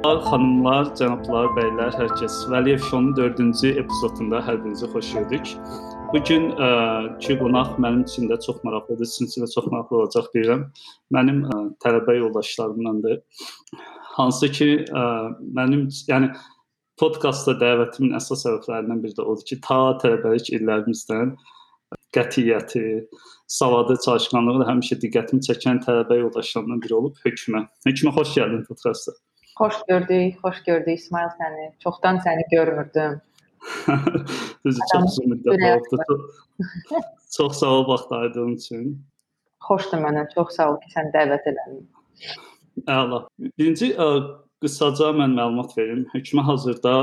Xanımlar, cənablar, bəylər, hər kəs. Vəliyev Şounun 4-cü epizodunda hər birinizi xoş gördük. Bu gün ə, ki qonaq mənim üçün də çox maraqlıdır, sizin üçün də çox maraqlı olacaq deyirəm. Mənim ə, tələbə yoldaşlarımdandır. Hansı ki, ə, mənim yəni podkastda dəvətimin əsas səbəblərindən biri də odur ki, ta tələbəlik illərimizdən qətiyyəti, savadı, çalışqanlığı da həmişə diqqətimi çəkən tələbə yoldaşlarımdan biri olub hökmə. Hökmə xoş gəldin podkasta. Xoş gördük, xoş gördük İsmail səni. Çoxdan səni görmürdüm. Düzü çox uzun müddət oldu. Çox, sağ ol vaxt ayırdığın üçün. Xoşdur mənə. Çox sağ ol ki, sən dəvət elədin. Əla. Birinci ə, qısaca mən məlumat verim. Hökmə hazırda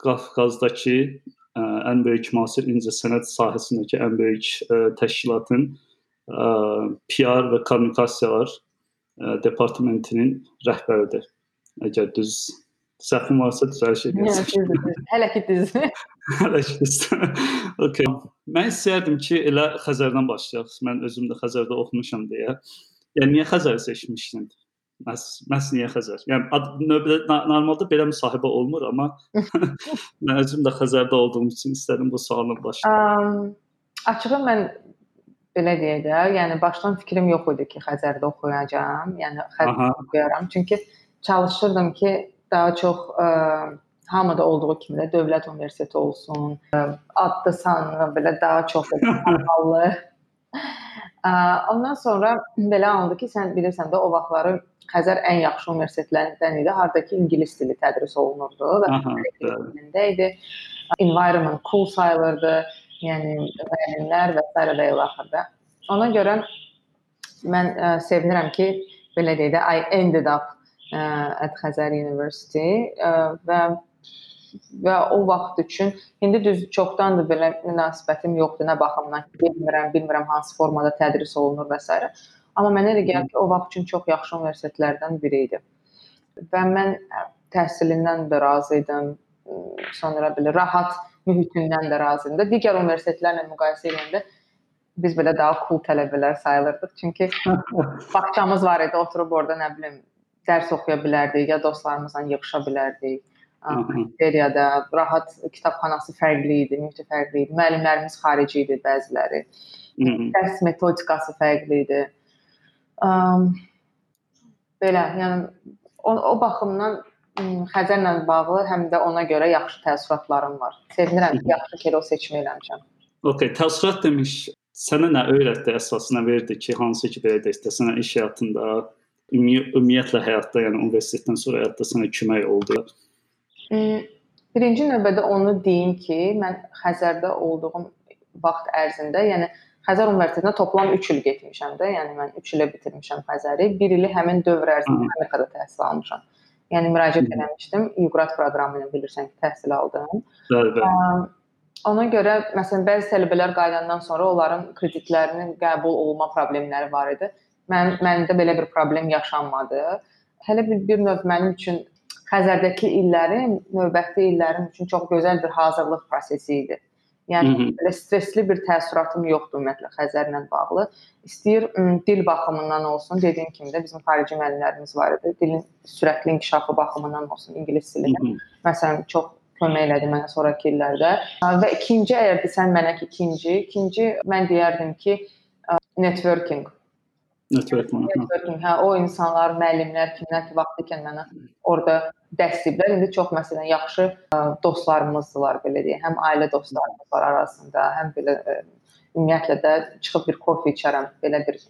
Qafqazdakı ə, ən böyük müasir incəsənət sahəsindəki ən böyük ə, təşkilatın ə, PR və kommunikasiyalar ə, departamentinin rəhbəridir. Əgər düz səhvim varsa düzəliş edəsiniz. Hələ ki düz. Hələ ki düz. okay. Mən istərdim ki, elə Xəzərdən başlayaq. Mən özüm də Xəzərdə oxumuşam deyə. Yəni niyə Xəzəri seçmişdin? Məs, məs niyə Xəzər? Yəni ad, növbədə normalda belə müsahibə olmur, amma mən özüm də Xəzərdə olduğum üçün istədim bu sualla başlayım. Um, açığı mən belə deyək də, yəni başdan fikrim yox idi ki, Xəzərdə oxuyacağam. Yəni Xəzərdə oxuyaram. Çünki çalışırdım ki, daha çox ə, e, hamıda olduğu kimi də dövlət universiteti olsun, e, adlı sanlı belə daha çox hallı. E, ondan sonra belə alındı ki, sən bilirsən də o vaxtları Xəzər ən yaxşı universitetlərdən idi, hardakı ingilis dili tədris olunurdu və dilində idi. Environment cool sayılırdı. Yəni müəllimlər və s. də ilaxırdı. Ona görə mən ə, sevinirəm ki, belə deyək də I ended up at Xəzər University və və o vaxt üçün indi düz çoxdandır belə münasibətim yoxdur nə baxımdan bilmirəm, bilmirəm hansı formada tədris olunur və s. Amma mənə elə gəlir ki, o vaxt üçün çox yaxşı universitetlərdən biri idi. Və mən təhsilindən də razı idim. Sonra belə rahat mühitindən də razı idim. Digər universitetlərlə müqayisə edəndə biz belə daha cool tələbələr sayılırdıq. Çünki bağçamız var idi, oturub orada nə bilim dərs oxuya bilərdik, ya dostlarımızla yığışa bilərdik. Seriyada rahat kitabxanası fərqli idi, mühiti fərqli idi. Müəllimlərimiz xarici idi bəziləri. Dərs metodikası fərqli idi. Um, belə, yəni o, o baxımdan Xəzərlə bağlı həm də ona görə yaxşı təəssüratlarım var. Sevinirəm ki, yaxşı kilo seçimi eləmişəm. Okay, təəssürat demiş, sənə nə öyrətdi, əsasına verdi ki, hansı ki, belə deyək, sənə iş həyatında ümumiyyətlə həyatda, yəni universitetdən sonra həyatda sənə kömək oldu? Birinci növbədə onu deyim ki, mən Xəzərdə olduğum vaxt ərzində, yəni Xəzər Universitetinə toplam 3 il getmişəm də, yəni mən 3 ilə bitirmişəm Xəzəri. 1 ili həmin dövr ərzində Amerikada təhsil almışam. Yəni müraciət etmişdim, Yuqrat proqramı ilə bilirsən ki, təhsil aldım. Bəli, bəli. Ona görə məsələn bəzi tələbələr qayıdandan sonra onların kreditlərinin qəbul olma problemləri var idi. Mən məndə belə bir problem yaşanmadı. Hələ bir, bir növ mənim üçün Xəzərdəki illərim növbəti illərim üçün çox gözəl bir hazırlıq prosesi idi. Yəni Hı -hı. belə stressli bir təəssüratım yoxdur ümumiyyətlə Xəzərlə bağlı. İstəyir dil baxımından olsun, dediyim kimi də bizim xarici müəllimlərimiz var idi. Dilin sürətli inkişafı baxımından olsun, ingilis dili. Məsələn, çox kömək elədi mənə sonrakı illərdə. Və ikinci əgər desən mənə ki, ikinci, ikinci mən deyərdim ki, networking Network marketing. Hə, o insanlar, müəllimlər kimlər ki, vaxtı ikən mənə orada dəstəkləyiblər. İndi çox məsələn yaxşı ə, dostlarımızdılar belə deyək. Həm ailə dostlarımız var arasında, həm belə ə, ümumiyyətlə də çıxıb bir kofe içərəm. Belə bir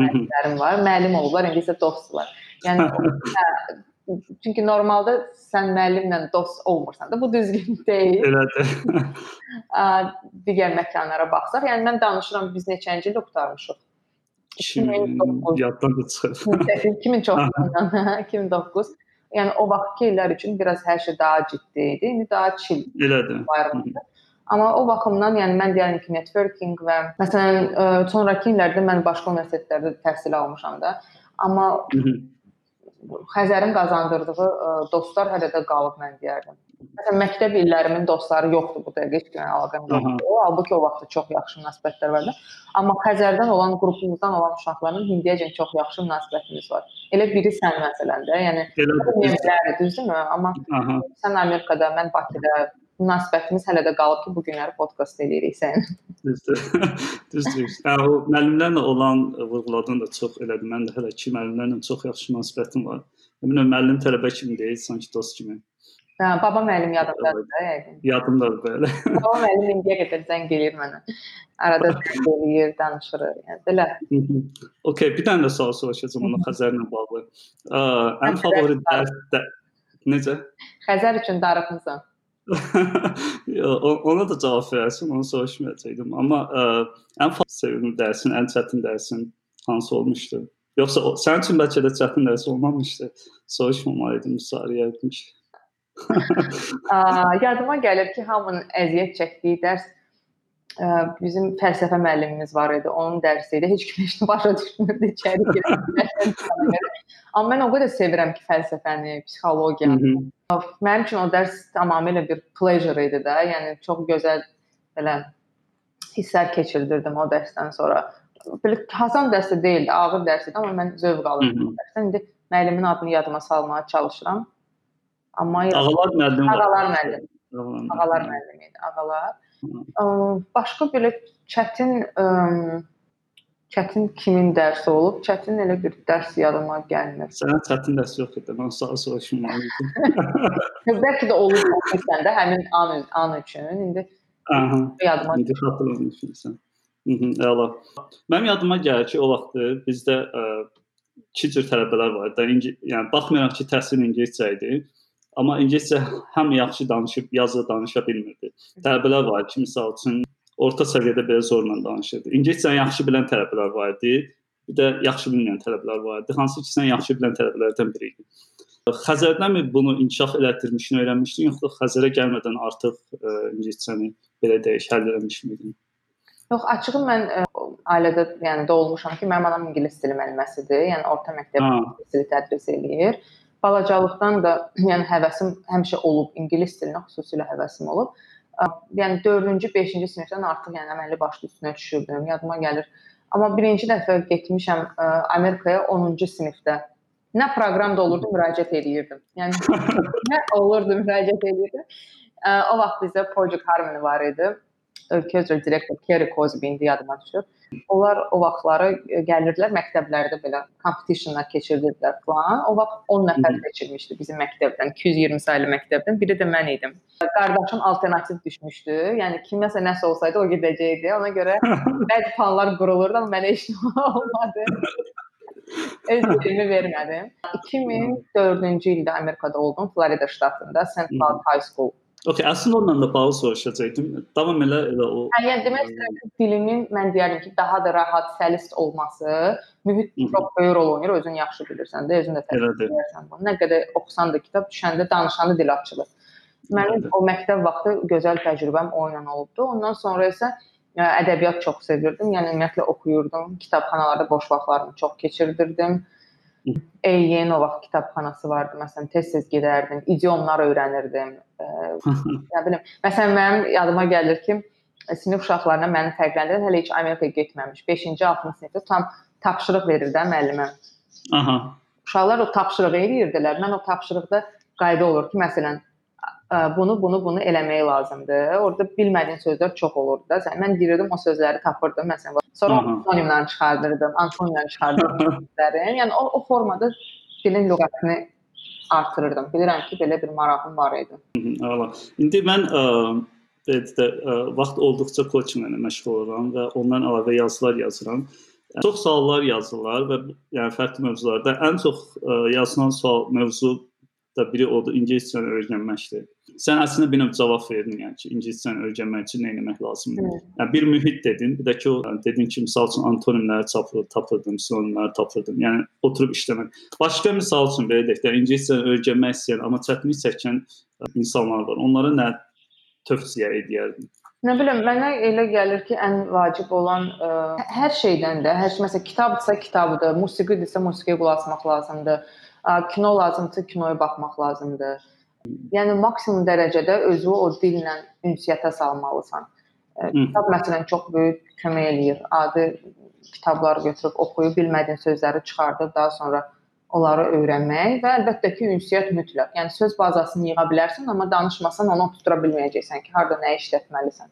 müəllimlərim var. Müəllim olublar, indi isə dostdular. Yəni hə, çünki normalda sən müəllimlə dost olmursan da bu düzgün deyil. Elədir. digər məkanlara baxsaq, yəni mən danışıram biz neçənci il qurtarmışıq. 2009 yaddan da çıxır. 2009 2009 Yəni o vaxtki illər üçün biraz hər şey daha ciddi idi. İndi daha chill. Elədir. Amma o baxımdan, yəni mən deyirəm ki, networking və məsələn ə, sonrakı illərdə mən başqa universitetlərdə təhsil almışam da. Amma Xəzərin qazandırdığı ə, dostlar hələ də qalıb mən deyərdim. Məsələn, məktəb illərimin dostları yoxdur bu dəqiqə heç kimlə əlaqəm yoxdur. Halbuki o vaxt çox yaxşı münasibətlər var idi. Amma Xəzərdən olan qrupumuzdan olan uşaqların indiyəcən çox yaxşı münasibətimiz var. Elə biri sən məsələndə, yəni bilərdi, düzdürmü? Amma Aha. sən Amerikada, mən Bakıda münasibətimiz hələ də qalıb ki, bu günləri podkast eləyirik sən. Düzdür. Düzdür. Yəni o müəllimlərlə olan vurğuladığın da çox elədi. Mən də hələ ki müəllimlərlə çox yaxşı münasibətim var. Əminəm müəllim tələbə kimi deyil, sanki dost kimi. Hə, baba müəllim yadımdadır da yəqin. Yadımdadır belə. baba müəllim indiyə qədər zəng eləyir mənə. Arada eləyir, danışırıq. Yəni belə. Okay, bir dənə də sual soruşacağam onun Xəzərlə bağlı. Ə, ən favori dərs də necə? Xəzər üçün darıxmısan. ona da cavab verərsən, onu soruşmayacaqdım. Amma ə, ən sevimli dərsin, ən çətin dərsin hansı olmuşdu? Yoxsa o, sənin üçün bəlkə də çətin dərs olmamışdı. Soruşmamalıydım yəqin ki. Yadıma gəlir ki, hamının əziyyət çəkdiyi dərs ə, bizim fəlsəfə müəllimimiz var idi. Onun dərsi idi. Heç kim heç nə başa düşmürdü içəri girəndə. Amma mən o qədər sevirəm ki, fəlsəfəni, psixologiyanı. Mənim üçün o dərs tamamilə bir pleasure idi də. Yəni çox gözəl belə hisslər keçirdirdim o dərsdən sonra. Belə hasan dərsi deyildi, ağır dərs idi, amma mən zövq alırdım dərsdən. İndi müəllimin adını yadıma salmağa çalışıram. Amma ağalar müəllim. Ağalar müəllim. Ağalar müəllimi idi, ağalar. Başqa belə çətin çətin kimin dərsi olub? Çətin elə bir dərs yadıma gəlmir. Sənin çətin dərs yox idi. Mən sağa soruşmalıydım. Bəlkə də olub səndə həmin an an üçün. İndi Aha. Yadıma indi xatırlamırsan. Mhm, əla. Mənim yadıma gəlir ki, o vaxt bizdə ə, iki cür tələbələr var idi. İngi, yəni baxmayaraq ki, təhsil ingiliscə idi. Amma ingiliscə həm yaxşı danışıb, yazı danışa bilmirdi. Tələbələr var ki, məsəl üçün orta səviyyədə belə zorla danışırdı. İngiliscəni yaxşı bilən tələbələr var idi. Bir də yaxşı bilməyən tələbələr var idi. Hansı ki, sən yaxşı bilən tələbələrdən biri idi. Xəzərdənmi bunu inkişaf elətdirmişdin, öyrənmişdin, yoxsa Xəzərə gəlmədən artıq ə, ingiliscəni belə deyək, həll etmişdin? Yox, açığı mən ə, ailədə, yəni doğulmuşam ki, mənim anam ingilis dili müəlliməsidir. Yəni orta məktəb ingilis dili tədris eləyir balacalıqdan da yəni həvəsim həmişə olub, ingilis dilinə xüsusilə həvəsim olub. Yəni 4-cü, 5-ci sinifdən artıq yəni əməlli başlı üstünə düşürdüm. Yadıma gəlir. Amma birinci dəfə getmişəm Amerikaya 10-cu sinifdə. Nə proqramda olurdu, müraciət eləyirdim. Yəni nə olurdu, müraciət eləyirdim. O vaxt bizdə Project Harmony var idi. Ölkə üzrə direktor Kerry Cosby indi yadıma düşür. Onlar o vaxtları e, gəlirdilər məktəblərdə belə competitionlar keçirirdilər falan. O vaxt 10 nəfər seçilmişdi bizim məktəbdən, 220 saylı məktəbdən. Biri də mən idim. Qardaşım alternativ düşmüşdü. Yəni kiməsə nəsə olsaydı o gedəcəkdi. Ona görə bəzi planlar qurulurdu, amma mənə heç nə olmadı. Öz yerimi vermədim. 2004-cü ildə Amerikada oldum, Florida ştatında St. Cloud High School Okay, əslində onunla da bağlı soruşacaqdım. Davam elə elə o. Hə, yəni demək istəyirəm ki, dilimin mən deyərdim ki, daha da rahat, səlis olması, mühit çox böyük rol oynayır. Özün yaxşı bilirsən də, özün də təcrübələyirsən bunu. Nə qədər oxusan da kitab, düşəndə danışanda dil açılır. Mənim Elədir. o məktəb vaxtı gözəl təcrübəm o ilə olubdu. Ondan sonra isə ə, ədəbiyyat çox sevirdim. Yəni ümumiyyətlə oxuyurdum. Kitabxanalarda boş vaxtlarımı çox keçirdirdim. Vaxt kitabxanası vardı. Məsələn, tez-tez gedərdim, idiomlar öyrənirdim. Nə bilim. Məsələn, mənim yadıma gəlir ki, sinif uşaqlarına məni fərqləndirən hələ heç Amerikaya getməmiş 5-ci, 6-cı sinifdə tam tapşırıq verirdi müəllimə. Aha. Uşaqlar o tapşırığı eləyirdilər. Mən o tapşırıqda qayda olur ki, məsələn, bunu, bunu, bunu eləmək lazımdır. Orada bilmədiyin sözlər çox olurdu da. Mən girirdim o sözləri tapırdım məsələn. Sonra antonimləri çıxardırdım, antonimləri çıxardırdım. yəni o, o formada dilin lüğətini artırırdım. Bilirəm ki, belə bir marağım var idi. Əla. İndi mən ə, də vaxt olduqca coachinglə məşğul oluram və ondan əlavə yazılar yazıram. Çox suallar yazırlar və yəni fərqli mövzularda ən çox ə, yazılan sual mövzu da biri odur ingiliscəni öyrənməkdir. Sən əslində bir növ cavab verdin, yəni ki, ingiliscəni öyrənmək üçün nə etmək lazımdır? Evet. Yəni bir mühit dedin, bir də ki, o yəni, dedin ki, məsəl üçün antonimləri tapırdım, tapırdım, sinonimləri tapırdım. Yəni oturub işləmək. Başqa misal üçün belə deyək də, ingiliscəni öyrənmək istəyən, amma çətinlik çəkən insanlar var. Onlara nə tövsiyə edərdin? Nə bilim, mənə elə gəlir ki, ən vacib olan ə, hər şeydən də, hər şey məsələn kitabdırsa kitabdır, musiqidirsə musiqiyə qulaq asmaq lazımdır kino lazımdırsa kinoya baxmaq lazımdır. Yəni maksimum dərəcədə özü o dillə ünsiyyətə salmalısan. Kitab məsələn çox böyük kömək eləyir. Adi kitablar götürüb oxuyub bilmədiyin sözləri çıxardıb daha sonra onları öyrənmək və əlbəttə ki, ünsiyyət mütləq. Yəni söz bazasını yığa bilərsən, amma danışmasan onu tutura bilməyəcəksən ki, harda nə işlətməlisən.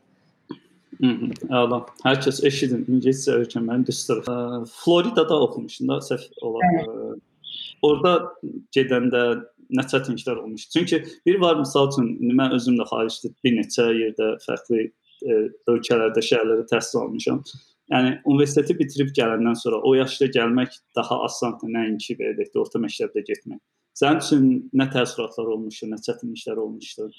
Əla. Hər kəs eşidin, ingiliscə öyrənməli düstur. Floridada oxumuşdun da, səhv olar. Orada gedəndə nə çətinliklər olmuş. Çünki bir var məsəl üçün mən özüm də xaricdə bir neçə yerdə fərqli e, ölkələrdə, şəhərlərdə təhsil almışam. Yəni universiteti bitirib gələndən sonra o yaşda gəlmək daha asandır, nəinki belə də orta məktəbdə getmək. Sənin üçün nə təəssüratlar olmuşdu, nə çətinliklər olmuşdu?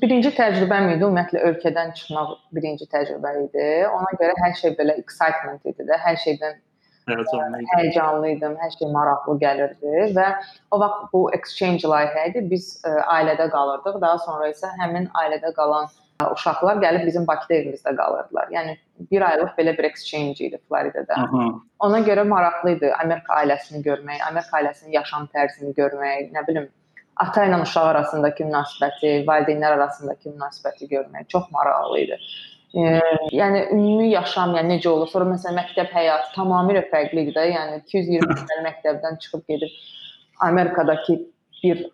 Birinci təcrübəm idi, ümumiyyətlə ölkədən çıxmaq birinci təcrübə idi. Ona görə hər şey belə excitement idi də, hər şeydən həyəcanlı idi. Həyəcanlı idim, hər şey maraqlı gəlirdi və o vaxt bu exchange layihə idi. Biz ə, ailədə qalırdıq. Daha sonra isə həmin ailədə qalan uşaqlar gəlib bizim Bakıda evimizdə qalırdılar. Yəni bir aylıq belə bir exchange idi Floridada. Aha. Ona görə maraqlı idi Amerika ailəsini görmək, Amerika ailəsinin yaşam tərzini görmək, nə bilim ata ilə uşaq arasındakı münasibəti, valideynlər arasındakı münasibəti görmək çox maraqlı idi. E, yəni ümumi yaşam yəni necə olur? Sonra məsələn məktəb həyatı tamamilə fərqli idi də. Yəni 220 nəfər məktəbdən çıxıb gedib Amerikadakı bir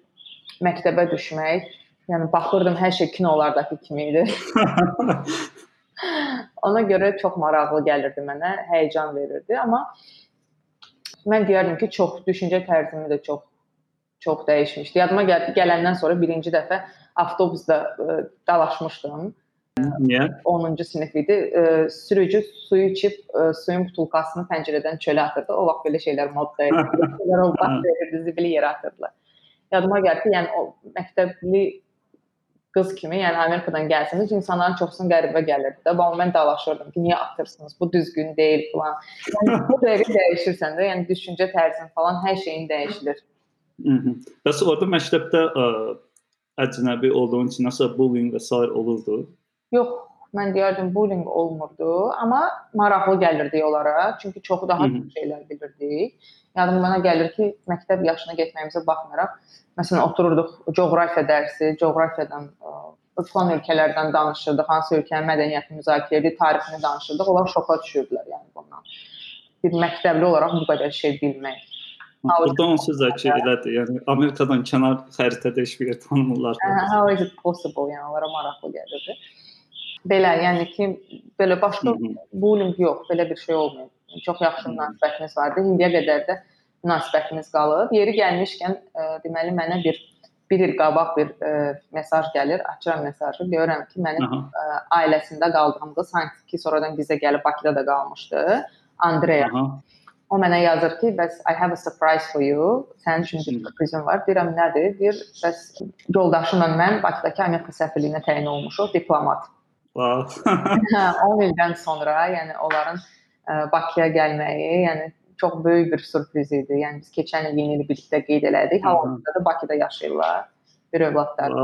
məktəbə düşmək, yəni baxırdım hər şey kinolardakı kimi idi. Ona görə çox maraqlı gəlirdi mənə, həyəcan verirdi, amma mən deyərdim ki, çox düşüncə tərzimi də çox çox dəyişmişdi. Yadıma gəl gələndən sonra birinci dəfə avtobusda ə, e, dalaşmışdım. Niyə? 10-cu sinif idi. E, sürücü suyu içib e, suyun butulkasını pəncərədən çölə atırdı. O vaxt belə şeylər modda idi. Şeylər o vaxt verirdi, zibilə yerə atırdılar. Yadıma gəldi ki, yəni o məktəbli qız kimi, yəni Amerikadan gəlsəniz, insanların çoxsunun qəribə gəlirdi də. Amma mən dalaşırdım ki, niyə atırsınız? Bu düzgün deyil falan. Yəni bu dəqiqə dəyişirsən də, yəni düşüncə tərzin falan hər şeyin dəyişilir. Mhm. Bəs orada məktəbdə ə, əcnəbi olduğun üçün nəsə bullying və s. olurdu? Yox, mən deyərdim bullying olmurdu, amma maraqlı gəlirdi onlara, çünki çoxu daha çox şeylər bilirdik. Yəni mənə gəlir ki, məktəb yaşına getməyimizə baxmayaraq, məsələn otururduq coğrafiya dərsi, coğrafiyadan ə, falan ölkələrdən danışırdıq, hansı ölkənin mədəniyyətini müzakirə edirdik, tarixini danışırdıq. Onlar şoka düşürdülər yəni bundan. Bir məktəbli olaraq bu qədər şey bilmək. Burada onsuz da ki, elədir. Yəni Amerikadan kənar xəritədə heç bir yer tanımırlar. How is it possible? Yəni onlara maraqlı gəlirdi. Belə, yəni ki, belə başqa bullying yox, belə bir şey olmayıb. Çox yaxşı münasibətimiz vardı. İndiyə qədər də münasibətimiz qalıb. Yeri gəlmişkən, ə, e, deməli mənə bir bir il qabaq bir ə, e, mesaj gəlir, açıram mesajı, görürəm ki, mənim ə, e, ailəsində qaldığım qız sanki ki, sonradan bizə gəlib Bakıda da qalmışdı. Andreya. Aha. O mənə yazır ki, bəs I have a surprise for you. Sənin üçün bir sürprizim var. Deyirəm nədir? Deyir, bəs yoldaşımla mən Bakıdakı Amerika səfirliyinə təyin olmuşuq, diplomat. Wow. 10 ildən sonra, yəni onların ə, Bakıya gəlməyi, yəni çox böyük bir sürpriz idi. Yəni biz keçən il yeni ili birlikdə qeyd elədik. Hal-hazırda da Bakıda yaşayırlar bir övladlar.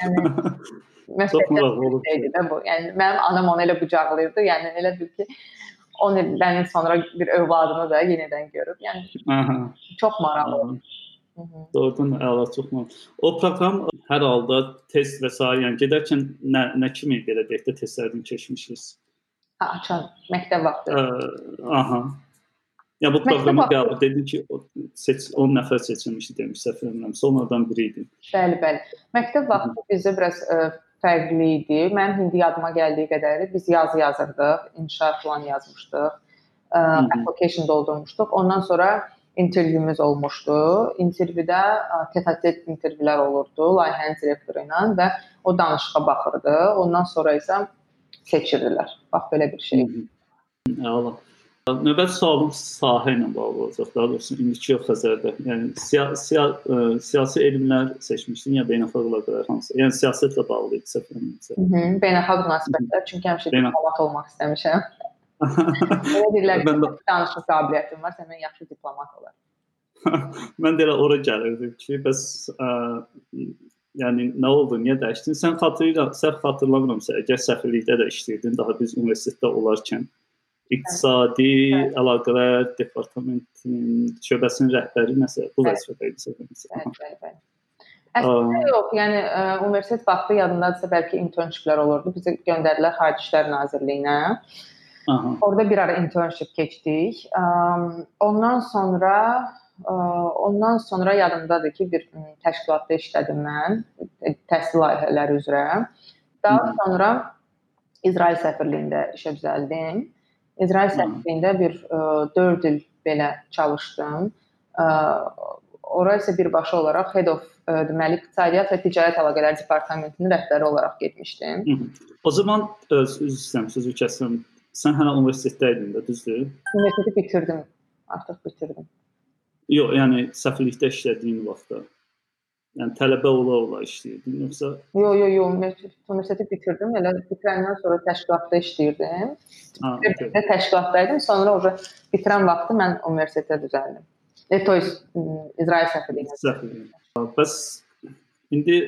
Yəni məsələn şeydir də bu. Yəni mənim anam onu elə qucaqlayırdı. Yəni elə bil ki 10 ildən sonra bir övladını da yenidən görüb. Yəni Aha. çox maraqlı. Doğrudan əla çox maraqlı. O proqram hər halda test və s. yəni gedərkən nə nə kimi belə deyək də testlərdən keçmişsiniz? Ha, açan məktəb vaxtı. Ə, aha. Ya bu proqramı qəbul dedin ki, seç 10 nəfər seçilmişdi demiş səfərimdən. Sonradan biri idi. Bəli, bəli. Məktəb vaxtı bizdə biraz ə, fərqli idi. Mənim indi yadıma gəldiyi qədəri biz yazı yazırdıq, inşa falan yazmışdıq. Ə, application doldurmuşduq. Ondan sonra intervyumuz olmuşdu. Intervyuda tete-tet intervyular olurdu layihənin direktoru ilə və o danışığa baxırdı. Ondan sonra isə seçirdilər. Bax belə bir şey. Əla. Növbəti sualım sahə ilə bağlı olacaq. Daha doğrusu indiki Xəzərdə. Yəni siya, siya, ə, e, siyasi elmlər seçmişdin ya beynəlxalq əlaqələr hansı? Yəni siyasətlə bağlı idi səfərinizə. Beynəlxalq münasibətlər, çünki həmişə diplomat olmaq istəmişəm. Elə deyirlər ki, də... danışıq qabiliyyətin var, səndən yaxşı diplomat olar. mən də elə ora gəlirdim ki, bəs ə, e, yəni nə oldu, niyə dəyişdin? Sən xatırlayırsan, səhv xatırlamıramsa, əgər səfirlikdə də işləyirdin, daha biz universitetdə olarkən İqtisadi evet. Əlaqələr Departamentinin şöbəsinin rəhbəri nəsə bu vəzifədə idi səfərimizdə. Bəli, bəli. Əslində yox, yəni ə, universitet vaxtı yadındadırsa bəlkə internshiplər olurdu. Bizi göndərdilər Xarici İşlər Nazirliyinə. Aha. Orada bir ara internship keçdik. Ondan sonra ə, ondan sonra yadımdadır ki, bir təşkilatda işlədim mən e, təhsil layihələri üzrə. Daha sonra İsrail səfirliyində işə düzəldim. İsrail səfirliyində bir ə, 4 il belə çalışdım. Ora isə birbaşa olaraq Head of deməli iqtisadiyyat və ticarət əlaqələri departamentinin rəhbəri olaraq getmişdim. Hı -hı. O zaman öz istəyirəm sözü kəsəm. Sən hələ universitetdə idin də, düzdür? Universiteti bitirdim. Artıq bitirdim. Yox, yəni səfirlikdə işlədiyin vaxtda. Yəni tələbə ola-ola işləyirdin yoxsa? Yox, yox, yox, universiteti bitirdim. Elə bitirəndən sonra təşkilatda işləyirdim. Ha, okay. təşkilatdaydım. Sonra orada bitirən vaxtı mən universitetə düzəldim. E, to есть İsrail səfirliyinə. Səfirliyinə. Bəs indi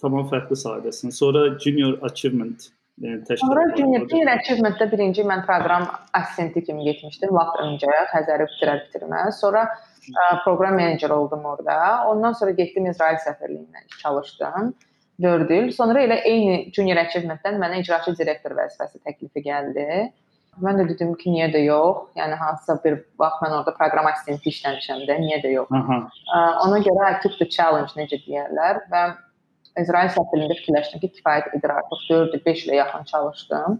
tamam fərqli sahədəsin. Sonra Junior Achievement yəni təşkil Sonra Junior, junior Achievement-də birinci mən proqram assistenti kimi getmişdim vaxt öncə, Xəzəri bitirər bitirməz. Sonra ə, proqram meneceri oldum orada. Ondan sonra getdim İsrail səfirliyinə çalışdım. 4 il. Sonra elə eyni Junior Achievement-dən mənə icraçı direktor vəzifəsi təklifi gəldi. Mən də dedim ki, niyə də yox? Yəni hansısa bir vaxt mən orada proqram assistenti işləmişəm də, niyə də yox? Aha. Ona görə I took the challenge necə deyirlər və İsrail səfirliyində fikirləşdim ki, kifayət edir artıq 4-5 ilə yaxın çalışdım.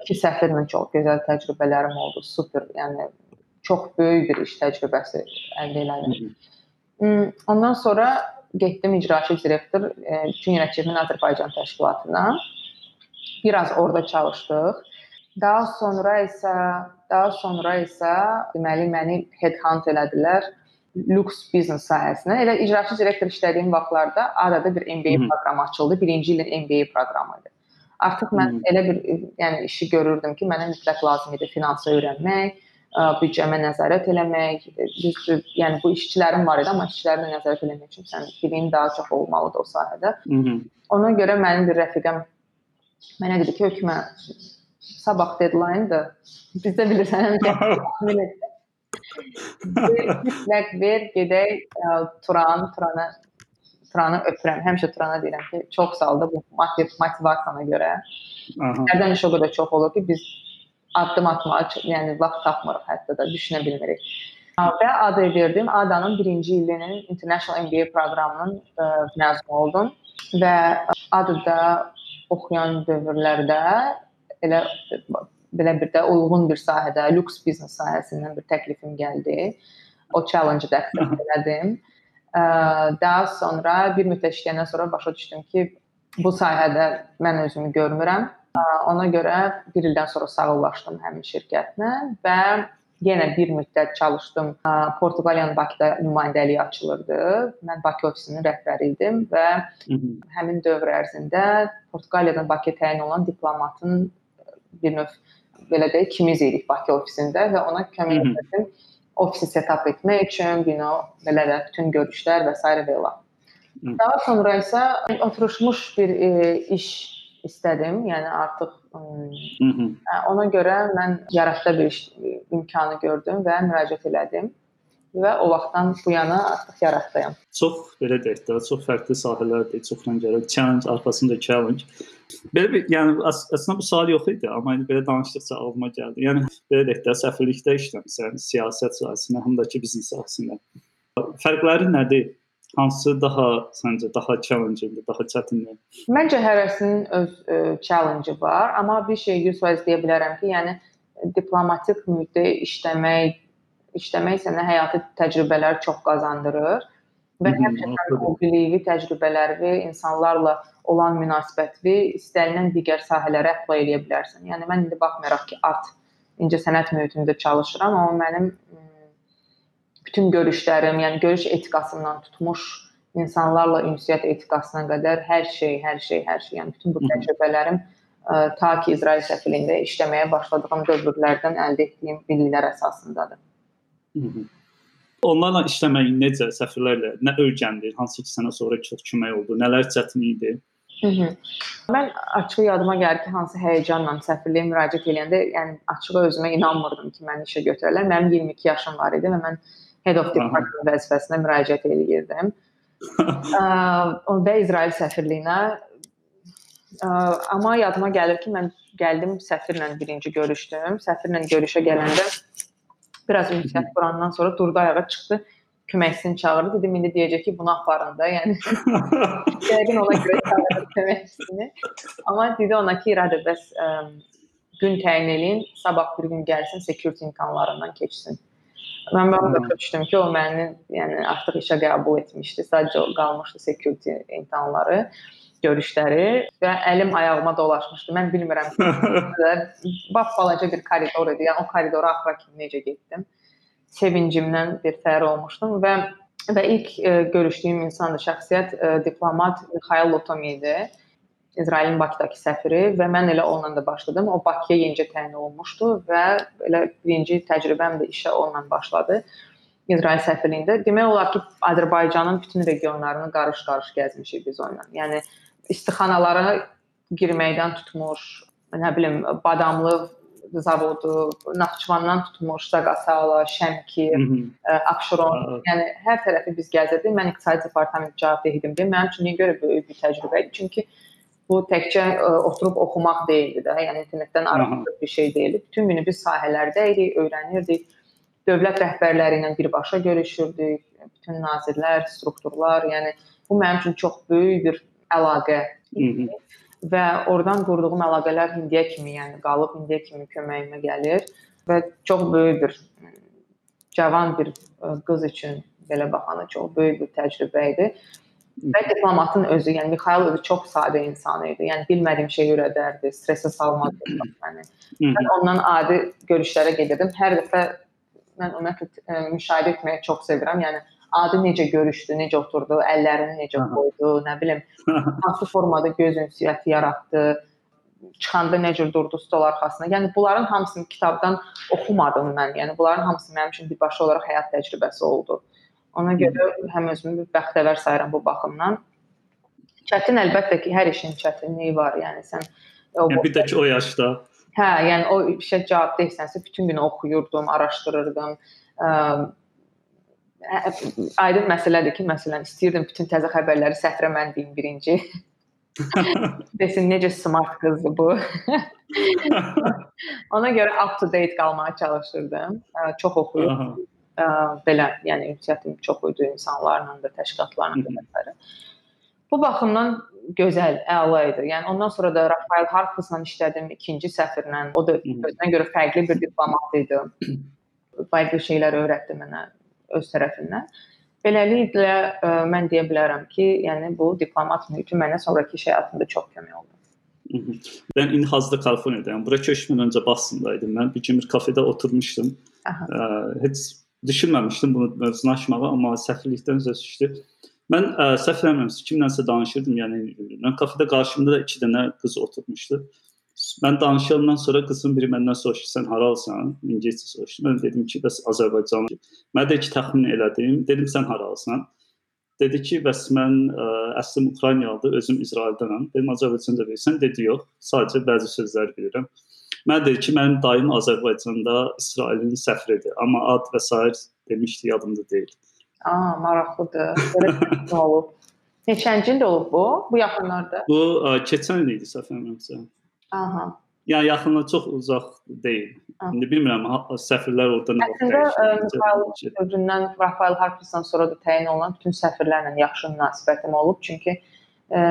İki səfirlə çox gözəl təcrübələrim oldu. Super. Yəni çox böyük bir iş təcrübəsi əldə elədim. Ondan sonra getdim icraçı direktor Junior Achievement Azərbaycan təşkilatına. Biraz orada çalışdıq. Daha sonra isə daha sonra isə deməli məni headhunt elədilər lüks biznes sahəsinə. Elə icraçı direktor işlədiyim vaxtlarda arada bir MBA Hı proqramı açıldı. Birinci ilin MBA proqramı idi. Artıq mən Hı elə bir yəni işi görürdüm ki, mənə mütləq lazım idi finansı öyrənmək, büdcəmə nəzarət eləmək. Düzdür, yəni bu işçilərim var idi, amma işçilərə nəzarət eləmək üçün sən bilin daha çox olmalıdır o sahədə. Hı -hı. Ona görə mənim bir rəfiqəm mənə dedi ki, hökmə sabah deadline-dır. Bizdə bilirsən həmişə mütləq ver, gedək Turan, Turana Turanı öpürəm. Həmişə Turana deyirəm ki, çox sağ ol da bu motivasiyana görə. Hərdən iş o qədər çox olur ki, biz addım atmağa, yəni vaxt tapmırıq hətta da düşünə bilmirik. Və adı verdim. Adanın birinci ilinin International MBA proqramının ə, məzunu oldum və adıda oxuyan dövrlərdə elə belə bir də uyğun bir sahədə, lüks biznes sahəsindən bir təklifim gəldi. O challenge-ı da accept elədim. Daha sonra bir müddət işləyəndən sonra başa düşdüm ki, bu sahədə mən özümü görmürəm. Ona görə bir ildən sonra sağollaşdım həmin şirkətlə və yenə bir müddət çalışdım. Portuqaliyanın Bakıda nümayəndəliyi açılırdı. Mən Bakı ofisinin rəhbəri idim və həmin dövr ərzində Portuqaliyadan Bakıya təyin olan diplomatın bir növ belə deyək, ikimiz idik Bakı ofisində və ona kömək etdim ofisi set-up etmək üçün, you know, belə də bütün görüşlər və s. və elə. Daha sonra isə oturmuş bir e, iş istədim. Yəni artıq Hı -hı. ona görə mən yaratda bir iş imkanı gördüm və müraciət elədim və o vaxtdan bu yana artıq yaratdıyam. Çox belə deyək də, çox fərqli sahələrdir, çox rəngarəng challenge arxasında challenge. Belə bir, yəni əs əslində bu sual yox idi, amma indi belə danışdıqca ağlıma gəldi. Yəni belə deyək də, səfirlikdə işləmisən, siyasət sahəsində, həm də ki biznes sahəsində. Fərqləri nədir? Hansı daha səncə daha challenge-dir, daha çətindir? Məncə hərəsinin öz ə, e, challenge-ı var, amma bir şey 100% deyə bilərəm ki, yəni diplomatik mühitdə işləmək işləmək sənə həyati təcrübələr çox qazandırır və həmçinin o bilikli təcrübələri, insanlarla olan münasibəti istənilən digər sahələrə apply edə bilərsən. Yəni mən indi baxmayaraq ki, art incəsənət mühitində çalışıram, amma mənim bütün görüşlərim, yəni görüş etikasından tutmuş insanlarla ünsiyyət etikasına qədər hər şey, hər şey, hər şey, yəni bütün bu təcrübələrim ə, ta ki İsrail səfirliyində işləməyə başladığım dövrlərdən əldə etdiyim biliklər əsasındadır. Onlarla işləmək necə, səfirlərlə nə öyrəndin? Hansı ki sənə sonra çox kömək oldu? Nələr çətin idi? Hı -hı. Mən açıq yadıma gəlir ki, hansı həyəcanla səfirliyə müraciət edəndə, yəni açıq özümə inanmırdım ki, məni işə götürərlər. Mənim 22 yaşım var idi və mən head of department vəzifəsinə müraciət edirdim. və İsrail səfirliyinə. Amma yadıma gəlir ki, mən gəldim səfirlə birinci görüşdüm. Səfirlə görüşə gələndə biraz ünsiyyət qurandan sonra durdu ayağa çıxdı köməkçisini çağırdı. Dedim indi deyəcək ki, bunu aparın da. Yəni yəqin ona görə çağırdı köməkçisini. Amma dedi ona ki, İradə bəs ə, gün təyin eləyin, sabah bir gün gəlsin, security imtahanlarından keçsin. Mən başa hmm. düşdüm ki, o məni yəni artıq işə qəbul etmişdi. Sadəcə qalmışdı security imtahanları, görüşləri və əlim ayağıma dolaşmışdı. Mən bilmirəm bax balaca bir koridor idi. Yəni o koridora axıra kimi necə getdim sevincimdən bir fəxr olmuşdum və və ilk ə, e, görüşdüyüm insan da şəxsiyyət ə, e, diplomat Mikhail Lotomi idi. İsrailin Bakıdakı səfiri və mən elə onunla da başladım. O Bakıya yenicə təyin olunmuşdu və elə birinci təcrübəm də işə onunla başladı. İsrail səfirliyində. Demək olar ki, Azərbaycanın bütün regionlarını qarış-qarış gəzmişik biz onunla. Yəni istixanalara girməkdən tutmuş, nə bilim, badamlı zavodu, Naxçıvandan tutmuş Zaqatala, Şəmkir, Abşeron, yəni hər tərəfi biz gəzirdik. Mən iqtisadi departament cavabdehidimdir. Mənim üçün niyə görə böyük bir təcrübə idi? Çünki bu təkcə ə, oturub oxumaq deyildi də, yəni internetdən araşdırıb bir şey deyildi. Bütün günü biz sahələrdə idik, öyrənirdik. Dövlət rəhbərləri ilə birbaşa görüşürdük, bütün nazirlər, strukturlar, yəni bu mənim üçün çox böyük bir əlaqə idi və oradan qurduğum əlaqələr indiyə kimi, yəni qalıb indiyə kimi köməyimə gəlir və çox böyük bir cavan bir qız üçün belə baxanda çox böyük bir təcrübə idi. Və diplomatın özü, yəni Mixail özü çox sadə insan idi. Yəni bilmədiyim şeyi öyrədərdi, stressə salmazdı məni. Mən ondan adi görüşlərə gedirdim. Hər dəfə mən ümumiyyətlə müşahidə etməyi çox sevirəm. Yəni adi necə görüşdü, necə oturdu, əllərini necə qoydu, nə bilim, hansı formada göz ünsiyyəti yaratdı, çıxanda necə durdu stol arxasına. Yəni bunların hamısını kitabdan oxumadım mən. Yəni bunların hamısı mənim üçün birbaşa olaraq həyat təcrübəsi oldu. Ona görə həm özümü bəxtəvər sayıram bu baxımdan. Çətin əlbəttə ki, hər işin çətinliyi var. Yəni sən o yəni, bir də ki o yaşda. Hə, yəni o işə cavab deyilsənsə bütün gün oxuyurdum, araşdırırdım. Ə, aydın məsələdir ki, məsələn, istəyirdim bütün təzə xəbərləri sətrə mən deyim birinci. Desin necə smart qızdır bu. Ona görə up to date qalmağa çalışırdım. Çox oxuyurdum. Belə, yəni ünsiyyətim çox idi insanlarla da, təşkilatlarla da məsələ. Bu baxımdan gözəl, əla idi. Yəni ondan sonra da Rafael Harpusla işlədim, ikinci səfirlə. O da özünə görə fərqli bir diplomat idi. Fərqli şeylər öyrətdi mənə öz tərəfindən. Beləliklə ə, e, mən deyə bilərəm ki, yəni bu diplomat mühiti mənə sonrakı iş həyatımda çox kömək oldu. Ben İnhazda Kaliforniyadayım. Bura köçmeden önce Boston'daydım. Ben bir gün bir kafede oturmuştum. Aha. Ee, heç düşünməmişdim bunu mövzunu açmağa, amma səfirlikdən söz düşdü. Mən ə, e, səhv eləmirəmsə kimlənsə danışırdım, yəni mən kafedə qarşımda da 2 dənə qız oturmuşdu. Mən danışandan sonra qızın biri məndən soruşdu, sən haralsan? İngiliscə soruşdu. Mən dedim ki, bəs Azərbaycan. Mən də ki, təxmin elədim. Dedim sən haralsan? Dedi ki, bəs mən ə, əslim Ukraynalıdır, özüm İsraildənəm. Dedim Azərbaycanda bilirsən? Dedi yox, sadəcə bəzi sözlər bilirəm. Mən dedi ki, mənim dayım Azərbaycanda İsrailin səfiridir, amma ad və sair demişdi, yadımda deyil. Aa, maraqlıdır. Belə olub. Neçənci ildə olub bu? Bu yaxınlarda? Bu ə, keçən il idi etmirəmsə. Aha. Yəni yaxınlığı çox uzaq deyil. Aha. İndi bilmirəm səfirlər orada nə vaxt dəyişir. Özündən Rafael Harpus'dan sonra da təyin olunan bütün səfirlərlə yaxşı münasibətim olub. Çünki ə,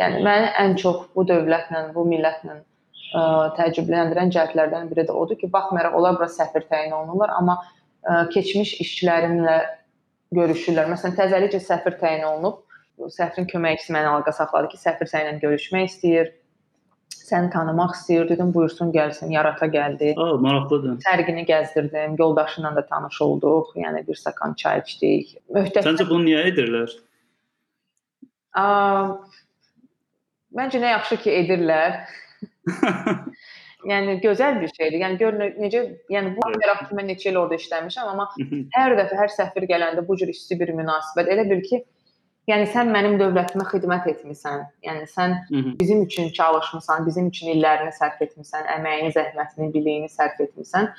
yəni məni ən çox bu dövlətlə, bu millətlə ə, təəccübləndirən cəhətlərdən biri də odur ki, baxmayaraq onlar bura səfir təyin olunurlar, amma ə, keçmiş işçilərinlə görüşürlər. Məsələn, təzəlicə səfir təyin olunub, səfirin köməkçisi mənə əlaqə saxladı ki, səfir səninlə görüşmək istəyir səni tanımaq istəyir. Dedim, buyursun gəlsin, yarata gəldi. A, maraqlıdır. Sərgini gəzdirdim, yoldaşımla da tanış olduq. Yəni bir stəkan çay içdik. Möhtəşəm. Səncə bunu niyə edirlər? A, məncə nə yaxşı ki, edirlər. yəni gözəl bir şeydir. Yəni gör necə, yəni bu tərəf ki, mən neçə il orada işləmişəm, amma hər dəfə hər səfir gələndə bu cür isti bir münasibət. Elə bil ki, Yəni sən mənim dövlətimə xidmət etmisən. Yəni sən Hı -hı. bizim üçün çalışmısan, bizim üçün illərini sərf etmisən, əməyini, zəhmətini, biliyini sərf etmisən.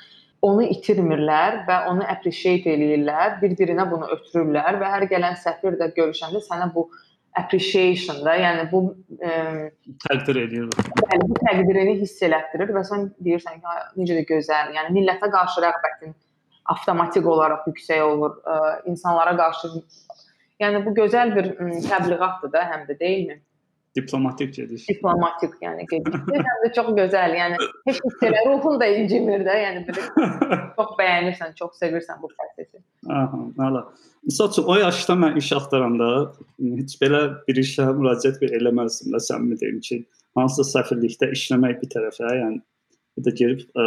onu itirmirlər və onu appreciate eləyirlər, bir-birinə bunu ötürürlər və hər gələn səfir də görüşəndə sənə bu appreciation da, yəni bu ə, təqdir edir. Yəni bu təqdirini hiss elətdirir və sən deyirsən ki, necə də gözəl. Yəni millətə qarşı rəğbətin avtomatik olaraq yüksək olur. Ə, insanlara qarşı yəni bu gözəl bir təbliğatdır da, həm də deyilmi? Diplomatik gediş. Diplomatik, yəni gediş. Həm də çox gözəl, yəni heç hissələ ruhun da incimir də, yəni belə çox bəyənirsən, çox sevirsən bu prosesi. Aha, hala. Məsəl üçün o yaşda mən iş axtaranda heç belə bir işə müraciət eləməzdim də səmimi deyim ki, hansısa səfirlikdə işləmək bir tərəfə, yəni bir də girib ə,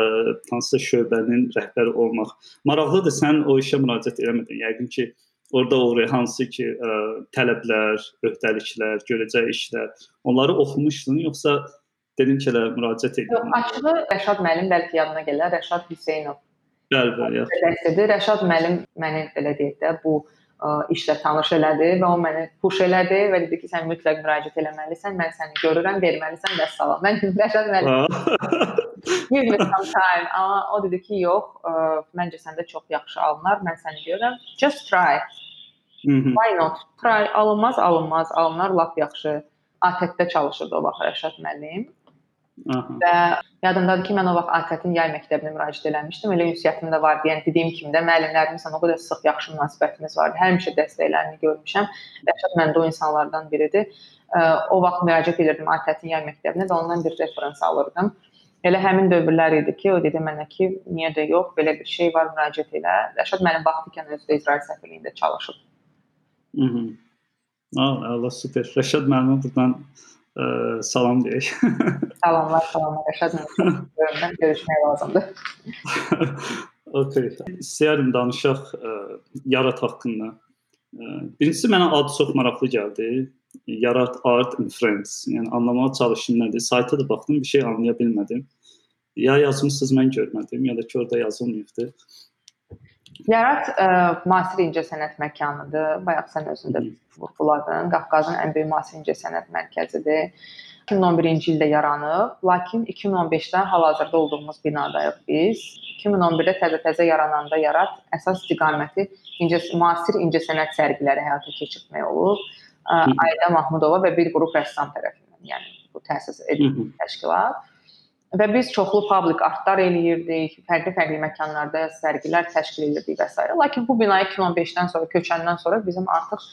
hansısa şöbənin rəhbəri olmaq. Maraqlıdır, sən o işə müraciət eləmədin. Yəqin ki, Orada olur hansı ki, ə, tələblər, öhdəliklər, görəcək işlər, onları oxumuşdun yoxsa dedin ki, elə müraciət etdin? Yox, açığı Rəşad müəllim bəlkə yadına gələr, Rəşad Hüseynov. Bəli, bəli. Rəşad müəllim məni belə deyək də bu işlə tanış elədi və o məni push elədi və dedi ki, sən mütləq müraciət eləməlisən. Mən səni görürəm, verməlisən və salam. Mən Rəşad müəllim Give me some time. Amma o dedi ki, yox, ə, məncə səndə çox yaxşı alınar. Mən səni görürəm. Just try. -hı. Why not? Try. Alınmaz, alınmaz. Alınar lap yaxşı. ATƏT-də çalışırdı o vaxt Rəşad müəllim. Aha. Və yadımdadır ki, mən o vaxt ATƏT-in yay məktəbinə müraciət eləmişdim. Elə ünsiyyətim də vardı. Yəni dediyim kimi də müəllimlərimizlə o qədər sıx yaxşı münasibətimiz vardı. Həmişə dəstəklərini görmüşəm. Rəşad məndə o insanlardan biridir. O vaxt müraciət edirdim ATƏT-in yay məktəbinə və ondan bir referans alırdım. Elə həmin dövrlər idi ki, o dedi mənə ki, niyə də yox, belə bir şey var, müraciət elə. Rəşad mənim vaxtikən özü də İsrail səfirliyində çalışıb. Mhm. Allah super. Rəşad müəllimə buradan ə, salam deyək. Salamlar, salamlar Rəşad müəllimlə görüşmək lazımdır. okay. İstəyərdim danışaq ə, yarat haqqında. Ə, birincisi mənə adı çox maraqlı gəldi yarat art and friends. Yəni anlamağa çalışdım nədir. Sayta da baxdım, bir şey anlaya bilmədim. Ya yazmısınız mən görmədim, ya da ki orada yazılmayıbdı. Yarat ə, müasir incəsənət məkanıdır. Bayaq sən özün də vurğuladın. Qafqazın ən böyük müasir incəsənət mərkəzidir. 2011-ci ildə yaranıb, lakin 2015-də hal-hazırda olduğumuz binadayıq biz. 2011-də təzə-təzə yarananda Yarat əsas istiqaməti incə müasir incəsənət sərgiləri həyata keçirmək olub. Ayda Mahmudova və bir qrup rəssam tərəfindən, yəni bu təsis edilmiş təşkilat. Və biz çoxlu public artlar eləyirdik, fərqli-fərqli məkanlarda sərgilər təşkil edirdik və s. Lakin bu binaya 2015-dən sonra köçəndən sonra bizim artıq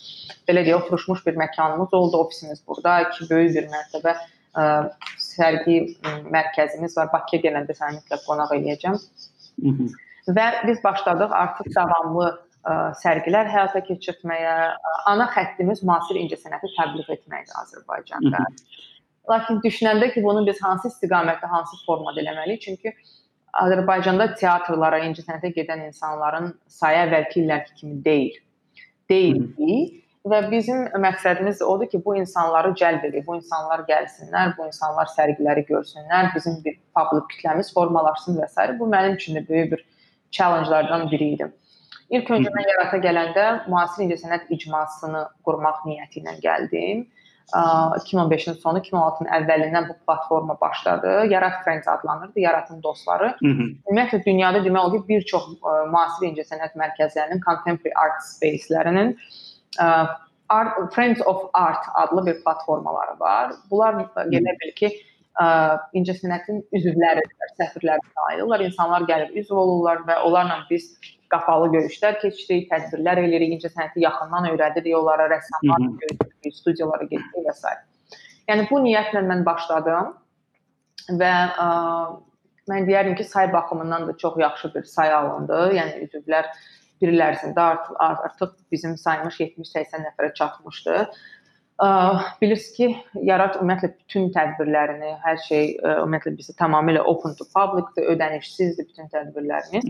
belə deyə oturmuş bir məkanımız oldu, ofisimiz burada, iki böyük bir mərtəbə ə, sərgi mərkəzimiz var. Bakıya gələndə səni mütləq qonaq eləyəcəm. Hı -hı. Və biz başladıq artıq davamlı ə, sərgilər həyata keçirtməyə, ana xəttimiz müasir incəsənəti təbliğ etməkdir Azərbaycanda. Hı -hı. Lakin düşünəndə ki, bunu biz hansı istiqamətdə, hansı formada eləməliyik? Çünki Azərbaycanda teatrlara, incəsənətə gedən insanların sayı əvvəlki illərki kimi deyil. Deyildi və bizim məqsədimiz odur ki, bu insanları cəlb edək, bu insanlar gəlsinlər, bu insanlar sərgiləri görsünlər, bizim bir public kütləmiz formalaşsın və s. Bu mənim üçün də böyük bir challenge-lardan biri idi. İlk öncə mən Yarata gələndə müasir incəsənət icmasını qurmaq niyyəti ilə gəldim. 2015-in sonu, 2016-nın əvvəlindən bu platforma başladı. Yarat Friends adlanırdı, Yaratın dostları. Ümumiyyətlə dünyada demək olar ki, bir çox müasir incəsənət mərkəzlərinin, contemporary art space-lərinin Art, Friends of Art adlı bir platformaları var. Bunlar elə bil ki, incəsənətin üzvləridirlər, səfirlərinə ayırırlar. İnsanlar gəlib üzv olurlar və onlarla biz qapalı görüşlər keçirik, tədbirlər eləyirik, incəsənəti yaxından öyrədirik onlara, rəssamlarla görüşürük, studiyalara gedirik və s. Yəni bu niyyətlə mən başladım və ə, mən deyərdim ki, say baxımından da çox yaxşı bir say alındı. Yəni üzvlər bir il ərzində artıq, artıq bizim sayımız 70-80 nəfərə çatmışdı. Bilirsiniz ki, Yarat ümumiyyətlə bütün tədbirlərini, hər şey ümumiyyətlə bizə tamamilə open to public-dir, ödənişsizdir bütün tədbirlərimiz.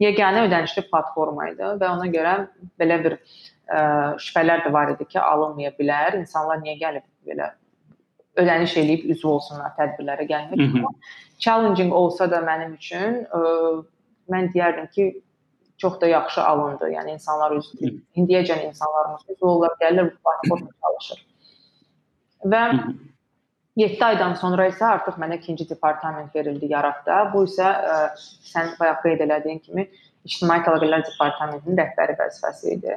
Yeganə ödənişli platforma idi və ona görə belə bir ə, şübhələr də var idi ki, alınmaya bilər. İnsanlar niyə gəlib belə ödəniş eləyib üzv olsunlar tədbirlərə gəlmək. Challenging olsa da mənim üçün ə, mən deyərdim ki, çox da yaxşı alındı. Yəni insanlar öz indiyəcən insanlarımız öz olurlar, gəlirlər bu platformada çalışır. Və 7 aydan sonra isə artıq mənə ikinci departament verildi Yaradda. Bu isə ə, sən bayaq qeyd elədiyin kimi ictimai əlaqələr departamentinin rəhbəri vəzifəsi idi.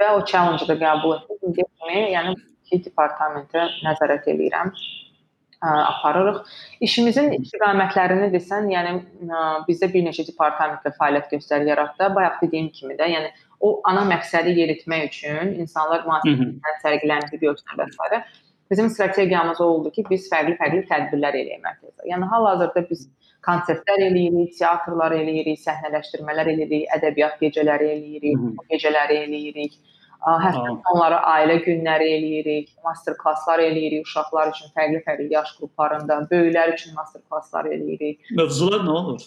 Və o challenge-ı da qəbul etdim. Kimi, yəni iki departamentə nəzarət eləyirəm ə, aparırıq. İşimizin istiqamətlərini desən, yəni ə, bizdə bir neçə departamentdə fəaliyyət göstərir Yaradda. Bayaq dediyim kimi də, yəni o ana məqsədi yeritmək üçün insanlar müasir sərgilərini görsün və s. Bizim strategiyamız o oldu ki, biz fərqli-fərqli tədbirlər eləyək mərkəzdə. Yəni hal-hazırda biz konsertlər eləyirik, teatrlar eləyirik, səhnələşdirmələr eləyirik, ədəbiyyat gecələri eləyirik, gecələri eləyirik. Hətta onları ailə günləri eləyirik, master klasslar eləyirik uşaqlar üçün fərqli-fərqli yaş qruplarında, böyüklər üçün master klasslar eləyirik. Mövzular nə olur?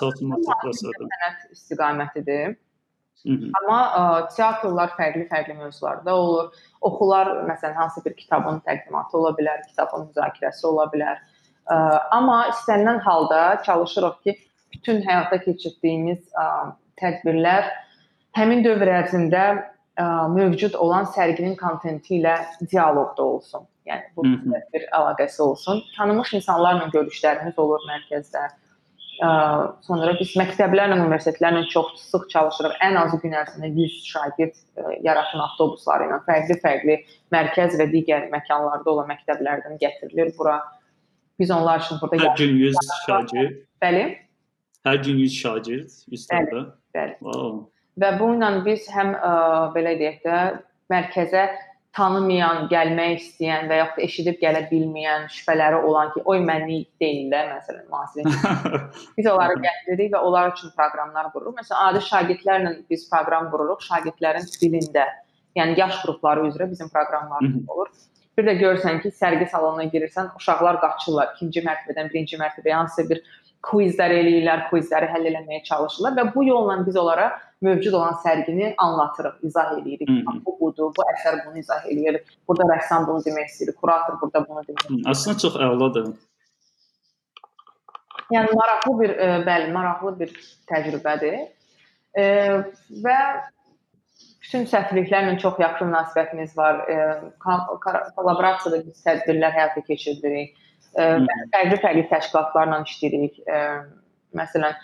Sənət istiqamətidir. Hı -hı. Amma ə, teatrlar fərqli-fərqli mövzularda olur. Oxular məsələn hansı bir kitabın təqdimatı ola bilər, kitabın müzakirəsi ola bilər. Ə, amma istənilən halda çalışırıq ki, bütün həyata keçirdiyimiz ə, tədbirlər həmin dövr ərzində ə, mövcud olan sərginin kontenti ilə dialoqda olsun. Yəni bu bir əlaqəsi olsun. Tanınmış insanlarla görüşlərimiz olur mərkəzdə sonra biz məktəblərlə, universitetlərlə çox sıx çalışırıq. Ən azı gün ərzində 100 şagird yaratan avtobusları ilə fərqli-fərqli mərkəz və digər məkanlarda olan məktəblərdən gətirilir bura. Biz onlar üçün burada Hər gün 100 şagird. Bəli. Hər gün 100 şagird, 100 bəli. Bəli. Wow. Və bununla biz həm ə, belə deyək də mərkəzə tanımayan, gəlmək istəyən və yaxud eşidib gələ bilməyən, şübhələri olan ki, oy mənlik deyil də, məsələn, müasir. biz onları gətiririk və onlar üçün proqramlar qururuq. Məsələn, adi şagirdlərlə biz proqram qururuq, şagirdlərin dilində. Yəni yaş qrupları üzrə bizim proqramlarımız olur. Bir də görsən ki, sərgi salonuna girirsən, uşaqlar qaçırlar ikinci mərtəbədən birinci mərtəbəyə hansısa bir kvizlər eləyirlər, kvizləri həll etməyə çalışırlar və bu yolla biz onlara mövcud olan sərgini anlatırıq, izah eləyirik. Hı -hı. Bu budur, bu əsər bunu izah eləyir. Burada rəssam bunu demək istəyir, kurator burada bunu demək istəyir. Əslində çox əladır. Yəni maraqlı bir, e, bəli, maraqlı bir təcrübədir. E, və bütün səfirliklərlə çox yaxşı münasibətimiz var. E, kollaborasiyada biz tədbirlər həyata keçiririk. Fərqli-fərqli təşkilatlarla işləyirik. Məsələn,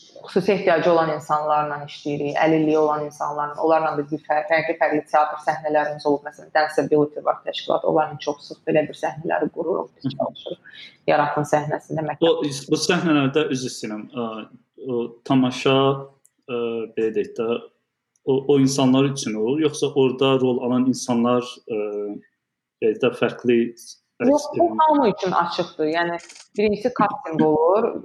xüsusi ehtiyacı olan insanlarla işləyirik, əlilliyi olan insanlarla, onlarla da bir fərqli-fərqli teatr səhnələrimiz olub. Məsələn, Dancability var təşkilat, onlarla çox sıx belə bir səhnələri qururuq, biz çalışırıq. Yaratın səhnəsində məktəb. O bu səhnələrdə üzr istəyirəm. O tamaşa belə deyək də o, o insanlar üçün olur, yoxsa orada rol alan insanlar belə də fərqli Yox, bu hamı üçün açıqdır. Yəni birincisi casting olur.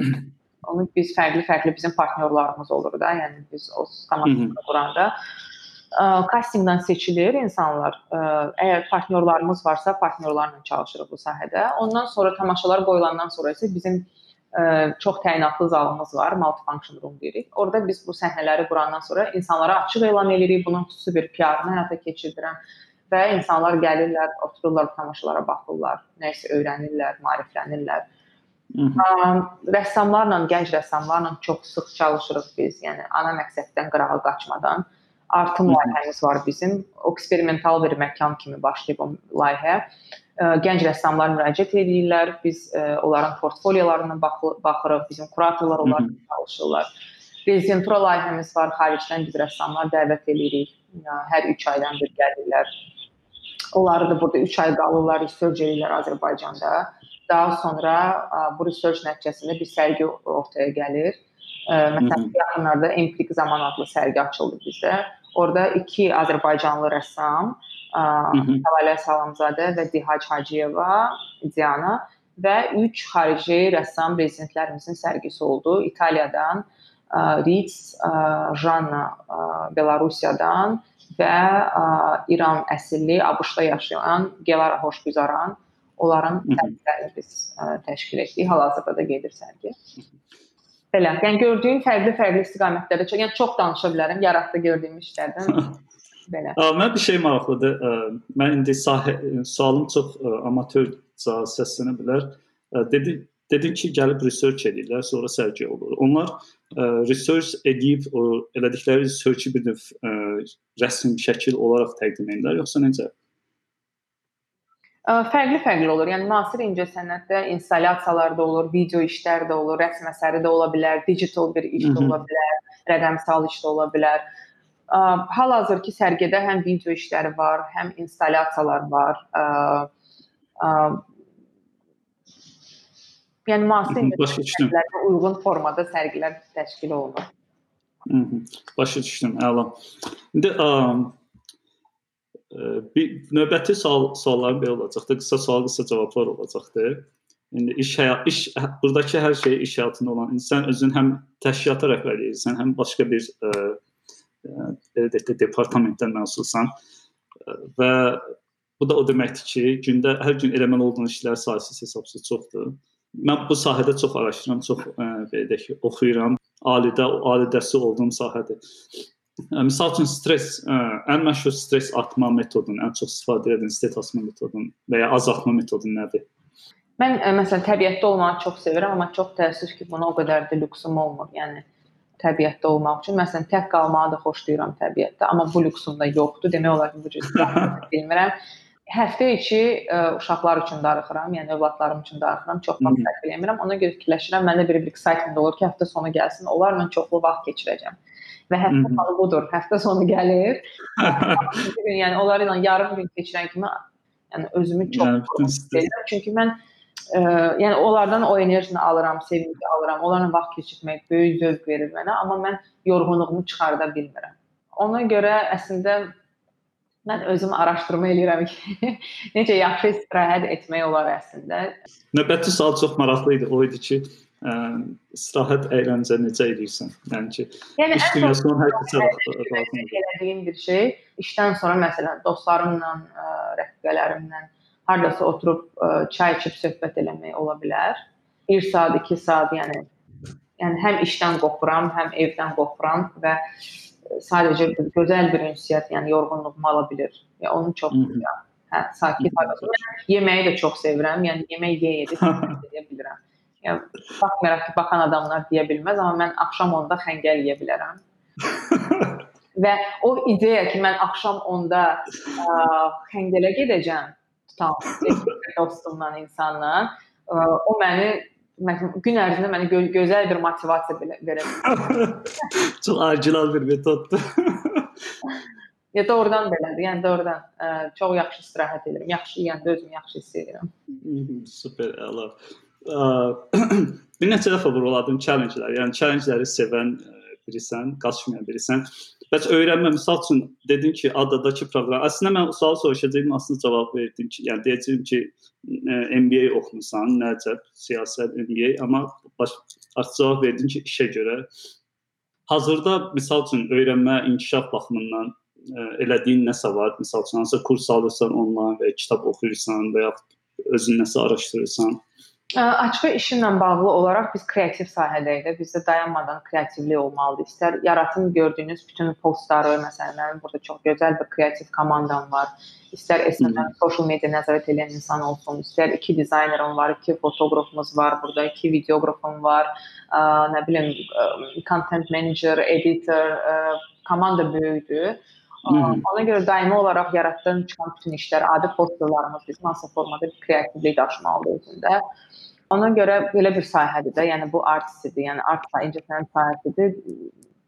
Onu biz fərqli-fərqli bizim partnyorlarımız olur da, yəni biz o komandanı quranda kastinqdən seçilir insanlar. Əgər partnyorlarımız varsa, partnyorlarla çalışırıq bu sahədə. Ondan sonra tamaşalar qoyulandan sonra isə bizim çox təyinatlı zalımız var, multifunction room deyirik. Orada biz bu səhnələri qurandan sonra insanlara açıq elan edirik. Bunun xüsusi bir PR-ını həyata keçirdirəm və insanlar gəlirlər, otururlar, tamaşalara baxırlar, nə isə öyrənirlər, maariflənirlər. Hı rəssamlarla, gənc rəssamlarla çox sıx çalışırıq biz. Yəni ana məqsəddən qırağa qaçmadan. Artım layihəmiz var bizim. Eksperimental bir məkan kimi başlayıb o layihə. Gənc rəssamlar müraciət edirlər. Biz onların portfoliolarına baxırıq. Bizim kuratorlar onlarla çalışırlar. Rezidentura layihəmiz var. Xaricdən biz rəssamlar dəvət edirik. Hər 3 aydan bir gəlirlər. Onları da burada 3 ay qalırlar, research edirlər Azərbaycanda. Daha sonra bu research nəticəsində bir sərgi ortaya gəlir. Məsələn, yaxınlarda Empik Zaman adlı sərgi açıldı bizdə. Orada iki Azərbaycanlı rəssam, Tavalə Salamzadə və Dihac Hacıyeva, Diana və 3 xarici rəssam rezidentlərimizin sərgisi oldu. İtaliyadan Ritz, Janna Belarusiyadan və İran əsilli ABŞ-da yaşayan Gelara Xoşgüzaran Onların sərgilərini biz ə, təşkil etdik. Hal-hazırda da gedir sərgi. Belə. Yəni gördüyüm fərqli-fərqli istiqamətlərdə yəni çox danışa bilərəm yaratdı gördüyüm işlərdən. Belə. Ə, mən bir şey maraqlıdır. Ə, mən indi sahə, sualım çox ə, amatör səslənə bilər. Ə, dedi dedin ki, gəlib research edirlər, sonra sərgi olur. Onlar ə, research edib o elədikləri research-i bir növ ə, rəsm şəkil olaraq təqdim edirlər, yoxsa necə? Fərqli-fərqli olur. Yəni müasir incəsənətdə installyasiyalar da olur, video işlər də olur, rəsm əsəri də ola bilər, digital bir iş də ola bilər, rəqəmsal iş də ola bilər. Hal-hazırki sərgidə həm video işləri var, həm installyasiyalar var. Yəni müasir incəsənətlərə uyğun formada sərgilər təşkil olunur. Başa düşdüm. Əla. İndi bir növbəti sual suallarım belə olacaqdı. Qısa sual, qısa cavablar olacaqdı. İndi iş həyat iş burdakı hər şey iş həyatında olan insan özün həm təşkilata rəhbərlik edirsən, həm başqa bir ə, ə, belə deyək də departamentdən məsulsan. Və bu da o deməkdir ki, gündə hər gün eləməli olduğun işlər sayısı hesabsız çoxdur. Mən bu sahədə çox araşdırıram, çox ə, belə deyək ki, oxuyuram. Alidə, alidəsi olduğum sahədir. Məsəl üçün stress, ə, ən məşhur stress atma metodunun, ən çox istifadə edilən stress atma metodunun və ya azaltma metodu nədir? Mən ə, məsələn təbiətdə olmağı çox sevirəm, amma çox təəssüf ki, buna o qədər də lüksum olmur. Yəni təbiətdə olmaq üçün məsələn tək qalmağı da xoşlayıram təbiətdə, amma bu lüksum da yoxdur. Demək olar ki, bu cür bilmirəm. Həftə içi ə, uşaqlar üçün darıxıram, yəni övladlarım üçün darıxıram. Çox vaxt sərf eləmirəm. Ona görə fikirləşirəm, məndə bir bir excitement olur ki, həftə sonu gəlsin, onlarla çoxlu vaxt keçirəcəm və həftə sonu budur. Həftə sonu gəlir. yəni onlarla yarım gün keçirən kimi yəni özümü çox istəyirəm. Çünki mən ə, yəni onlardan o enerjini alıram, sevinci alıram. Onlarla vaxt keçirmək böyük zövq verir mənə, amma mən yorğunluğumu çıxarda bilmirəm. Ona görə əslində mən özüm araşdırma eləyirəm ki, necə yaxşı istirahət etmək olar əslində. Növbəti sual çox maraqlı idi. O idi ki, ə, istirahət əyləncə necə edirsən? Yəni ki, yəni, iş dünyasının hər kəsə lazımdır. Elədiyim bir şey, işdən sonra məsələn dostlarımla, ə, rəfiqələrimlə hardasa oturub ə, çay içib söhbət eləmək ola bilər. 1 saat, 2 saat, yəni yəni həm işdən qopuram, həm evdən qopuram və sadəcə gözəl bir ünsiyyət, yəni yorğunluğumu ala bilir. Yəni onu çox sevirəm. Hə, sakit hardasa. Yeməyi də çox sevirəm. Yəni yemək yeyə edə bilirəm. Yəni baxmayaraq ki, baxan adamlar deyə bilməz, amma mən axşam 10-da xəngəl yeyə bilərəm. Və o ideya ki, mən axşam 10-da xəngələ gedəcəm, tutan dostumla, insanla, ə, o məni gün ərzində mənə gö gözəl bir motivasiya verər. Çox orijinal bir metoddur. Ya doğrudan belədir. Yəni doğrudan ə, çox yaxşı istirahət edirəm. Yaxşı yeyəndə özümü yaxşı hiss edirəm. Super, əla. bir neçə dəfə vuruladım challenge-lər. Yəni challenge-ləri sevən birisən, qaçmayan birisən. Bəs öyrənmə məsəl üçün dedin ki, adadakı proqram. Əslində mən sual soruşacağdım, aslında cavab verdin ki, yəni deyəcəm ki, MBA oxumusan, nəcəb, siyasət, MBA, amma baş artıq cavab verdin ki, işə görə. Hazırda məsəl üçün öyrənmə, inkişaf baxımından ə, elədiyin nəsə var? Məsəl üçün hansı kurs alırsan onlayn və kitab oxuyursan və ya özün nəsə araşdırırsan? Açıq işimlə bağlı olaraq biz kreativ sahədəyik. Bizdə dayanmadan kreativlik olmalıdır. İstər yaratım gördüyünüz bütün postları, məsələn, mənim burada çox gözəl bir kreativ komandam var. İstər SMM, social media nəzarət edən insan olsun, istər iki dizaynerim var, iki fotoqrafımız var, burada iki videoqrafım var, ə, nə bilim, content manager, editor, ə, komanda böyükdür. Ona görə daimi olaraq yaratdığım çıxan bütün işlər, adi posterlarımız bizim hansı formada bir kreativlik daşımalıdır özündə. Ona görə belə bir sahədir də, yəni bu artistidir, yəni art incəsənət sahəsidir.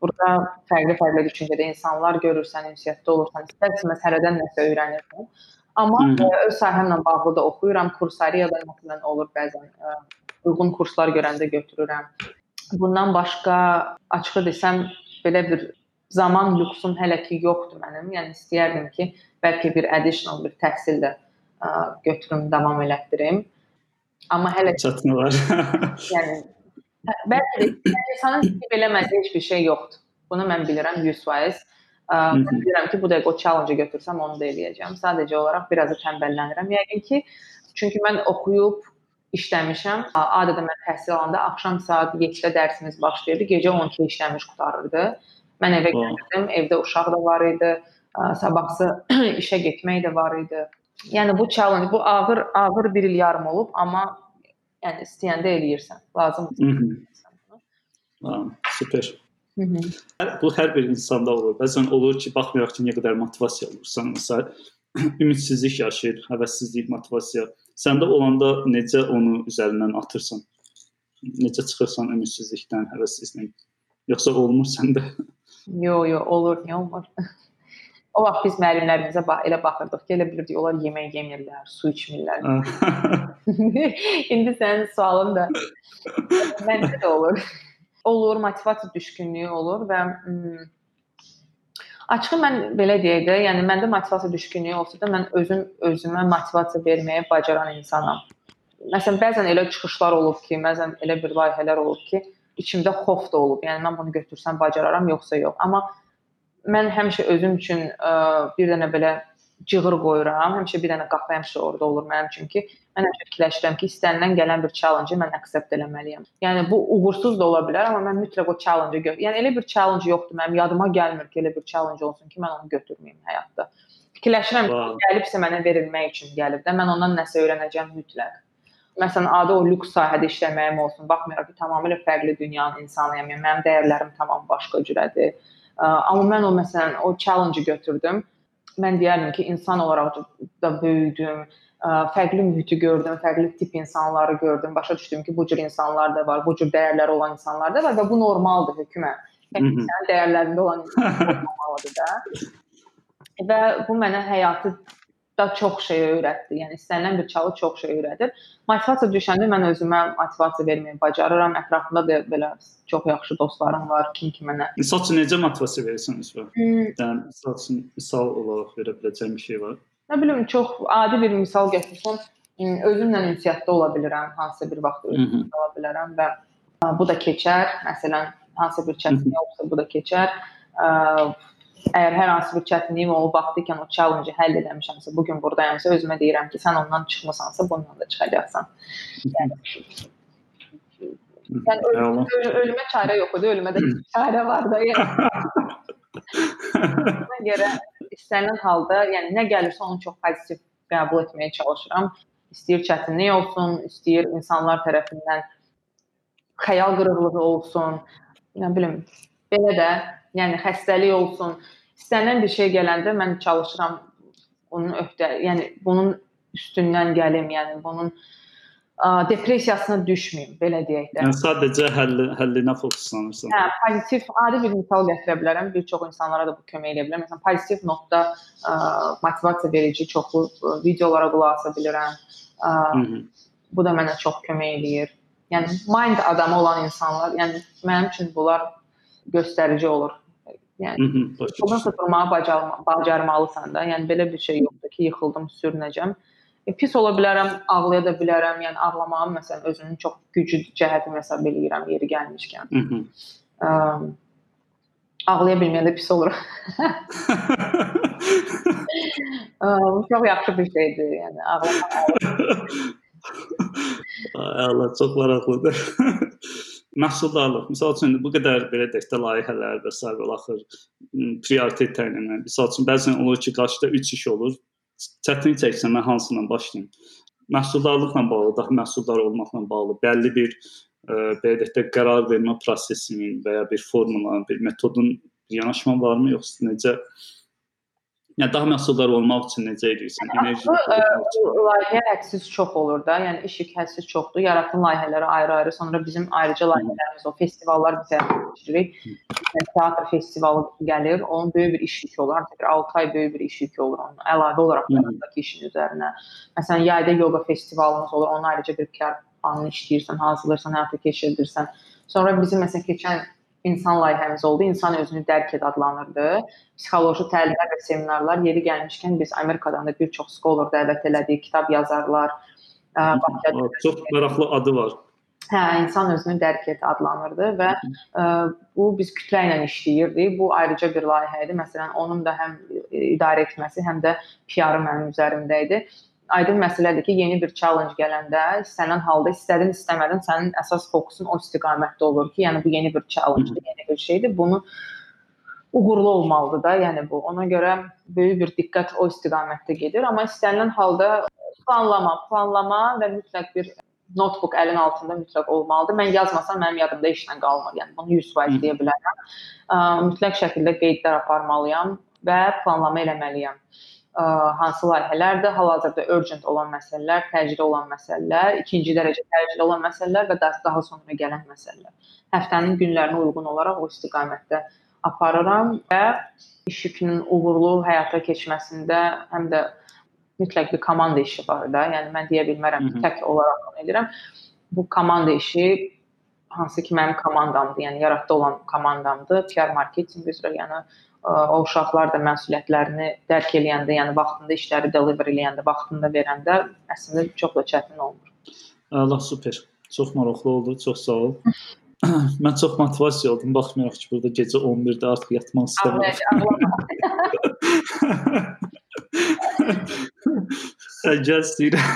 Burada fərqli-fərqli düşüncədə insanlar görürsən, ünsiyyətdə olursan, istər-istəməz hərədən nəsə öyrənirsən. Amma Hı -hı. öz sahəmlə bağlı da oxuyuram, kursariyada məsələn olur bəzən ə, uyğun kurslar görəndə götürürəm. Bundan başqa açıq desəm belə bir zaman lüksum hələ ki yoxdur mənim. Yəni istəyərdim ki, bəlkə bir additional bir təhsil də ə, götürüm, davam elətdirim. Amma hələ var. yəni bəlkə də insanın eləmədiyi heç bir şey yoxdur. Bunu mən bilirəm 100%. Ə, bilirəm ki, bu dəqiqə o challenge götürsəm onu da eləyəcəm. Sadəcə olaraq biraz da tənbəllənirəm. Yəqin ki, çünki mən oxuyub işləmişəm. Adətən mən təhsil alanda axşam saat 7-də dərsimiz başlayırdı, gecə 12-də işləmiş qutarırdı. Mən evə gəlirdim, evdə uşaq da var idi, sabahsı işə getmək də var idi. Yəni bu challenge, bu ağır ağır bir il yarım olub, amma yəni istəyəndə eləyirsən. Lazımdır. Ha, super. Hı -hı. Bu hər bir insanda olur. Bəzən olur ki, baxmayaraq ki, nə qədər motivasiya olursan, məsəl ümidsizlik yaşayır, həvəssizlik, motivasiya. Səndə olanda necə onu üzərindən atırsan? Necə çıxırsan ümidsizlikdən, həvəssizlikdən? Yoxsa olmur səndə? Yo, yo, olur, niyə olmur? o vaxt biz müəllimlərimizə bax elə baxırdıq ki, elə bilirdik onlar yemək yemirlər, su içmirlər. İndi sənin sualın da məndə də olur. olur, motivasiya düşkünlüyü olur və Açığı mən belə deyək də, yəni məndə motivasiya düşkünlüyü olsa da mən özüm özümə motivasiya verməyə bacaran insanam. Məsələn, bəzən elə çıxışlar olub ki, bəzən elə bir layihələr olub ki, içimdə xof da olub. Yəni mən bunu götürsəm bacararam yoxsa yox. Amma mən həmişə özüm üçün ə, bir dənə belə cığır qoyuram. Həmişə bir dənə qapı həmişə orada olur mənim üçün ki, mən həmişə fikirləşirəm ki, istənilən gələn bir challenge-ı mən aksept eləməliyəm. Yəni bu uğursuz da ola bilər, amma mən mütləq o challenge-ı gör. Yəni elə bir challenge yoxdur mənim yadıma gəlmir ki, elə bir challenge olsun ki, mən onu götürməyim həyatda. Fikirləşirəm ki, gəlibsə mənə verilmək üçün gəlib də mən ondan nəsə öyrənəcəm mütləq. Məsələn, adi o lüks sahədə işləməyim olsun. Baxmayaraq ki, tamamilə fərqli dünyanın insanıyam. Yəni mənim dəyərlərim tamam başqa cürədir. Amma mən o məsələn o challenge-ı götürdüm mən deyərdim ki, insan olaraq da böyüdüm, fərqli mühiti gördüm, fərqli tip insanları gördüm. Başa düşdüm ki, bu cür insanlar da var, bu cür dəyərləri olan insanlar da var və bu normaldır hökmə. Sənin dəyərlərində olan insanlar olmalıdır da. Və bu mənə həyatı da çox şey öyrətdi. Yəni istənilən bir çalı çox şey öyrədir. Motivasiya düşəndə mən özümə motivasiya verməyi bacarıram. Ətrafımda da belə çox yaxşı dostlarım var, kim ki mənə. Məsəl üçün necə motivasiya verirsən özünə? Hmm. Yəni məsəl üçün misal olaraq verə biləcəyin bir şey var? Nə bilim, çox adi bir misal götürsəm, özümlə ünsiyyətdə ola bilirəm, hansısa bir vaxt özümlə ola bilərəm və bu da keçər. Məsələn, hansısa bir çətinlik olsa, bu da keçər əgər hər hansı bir çətinliyim olub vaxtı o challenge-ı həll etmişəmsə, bu gün burdayamsa özümə deyirəm ki, sən ondan çıxmısansa, bundan da çıxacaqsan. Yəni Yəni ölüm, ölümə çarə yox idi, ölümə də çarə var da. Yəni. Buna görə istənilən halda, yəni nə gəlirsə onu çox pozitiv qəbul etməyə çalışıram. İstəyir çətinlik olsun, istəyir insanlar tərəfindən xəyal qırıqlığı olsun, nə bilim, belə də yəni xəstəlik olsun, istənilən bir şey gələndə mən çalışıram onun öhdə, yəni bunun üstündən gəlim, yəni bunun ə, depressiyasına düşməyim, belə deyək də. Yəni sadəcə həll həllinə fokuslanırsan. Hə, pozitiv adi bir misal gətirə bilərəm. Bir çox insanlara da bu kömək edə bilər. Məsələn, pozitiv notda ə, motivasiya verici çoxlu ə, videolara qulaq asa bilirəm. Ə, Hı -hı. Bu da mənə çox kömək eləyir. Yəni mind adamı olan insanlar, yəni mənim üçün bunlar göstərici olur. Yəni bundan tutulmağı bacarma, bacarmalısan da. Yəni belə bir şey yoxdur ki, yıxıldım, sürünəcəm. E, pis ola bilərəm, ağlaya da bilərəm. Yəni ağlamağın məsələn özünün çox güclü cəhətini hesab eləyirəm yeri gəlmişkən. Hı -hı. Ağlaya bilməyəndə pis olur. Çox yaxşı bir şeydir, yəni ağlamaq. Allah çox maraqlıdır. Məhsuldarlıq. Məsəl üçün bu qədər belə deyək də layihələr və s. axır prioritet təyin etmək. Məsəl üçün bəzən olur ki, qarşıda 3 iş olur. Çətinlik çəksən mən hansından başlayım? Məhsuldarlıqla bağlı, daha məhsuldar olmaqla bağlı bəlli bir ə, belə deyək də qərar vermə prosesinin və ya bir formulanın, bir metodun yanaşma varmı yoxsa necə Yəni daha məhsuldar olmaq üçün necə edirsən? Enerji layihə hədsiz çox olur da. Yəni iş yük hədsiz çoxdur. Yaratın layihələri ayrı-ayrı. Sonra bizim ayrıca layihələrimiz o festivallar bizə keçiririk. Yəni, teatr festivalı gəlir. Onun böyük bir iş yükü olur. Artıq 6 ay böyük bir iş yükü olur onun. Əlavə olaraq yanındakı işin üzərinə. Məsələn, yayda yoga festivalımız olur. Onun ayrıca bir PR planını işləyirsən, hazırlayırsan, həyata keçirirsən. Sonra bizim məsələn keçən insan layihəmiz oldu. İnsan özünü dərk et adlanırdı. Psixoloji təlimlər və seminarlar yeri gəlmişkən biz Amerikadan da bir çox scholar dəvət elədik, kitab yazarlar. Çox maraqlı adı var. Hə, insan özünü dərk et adlanırdı və ə, bu biz kütlə ilə işləyirdik. Bu ayrıca bir layihə idi. Məsələn, onun da həm idarə etməsi, həm də PR-ı mənim üzərimdə idi aydın məsələdir ki, yeni bir challenge gələndə istənilən halda istədin istəmədin sənin əsas fokusun o istiqamətdə olur ki, yəni bu yeni bir challenge-dir, yeni bir şeydir. Bunu uğurlu olmalıdır da, yəni bu. Ona görə böyük bir diqqət o istiqamətdə gedir, amma istənilən halda planlama, planlama və mütləq bir notebook əlin altında mütləq olmalıdır. Mən yazmasam mənim yadımda işlə qalmır. Yəni bunu 100% deyə bilərəm. Mütləq şəkildə qeydlər aparmalıyam. və planlama eləməliyəm. Ə, hansı layihələrdir hal-hazırda urgent olan məsələlər, təcili olan məsələlər, ikinci dərəcə təcili olan məsələlər və daha, daha sonra gələn məsələlər. Həftənin günlərinə uyğun olaraq o istiqamətdə aparıram və iş yükünün uğurlu həyata keçməsində həm də mütləq bir komanda işi var da. Yəni mən deyə bilmərəm ki, tək olaraq bunu edirəm. Bu komanda işi hansı ki mənim komandamdır, yəni yaratdı olan komandamdır, PR marketinq üzrə, yəni o uşaqlar da məsuliyyətlərini dərk eləyəndə, yəni vaxtında işləri deliver eləyəndə, vaxtında verəndə əslində çox da çətin olmur. Allah super. Çox maraqlı oldu. Çox sağ ol. mən çox motivasiya oldum. Baxmayaraq ki, burada gecə 11-də artıq yatmaq istəmirəm. Sən gəl istəyirəm.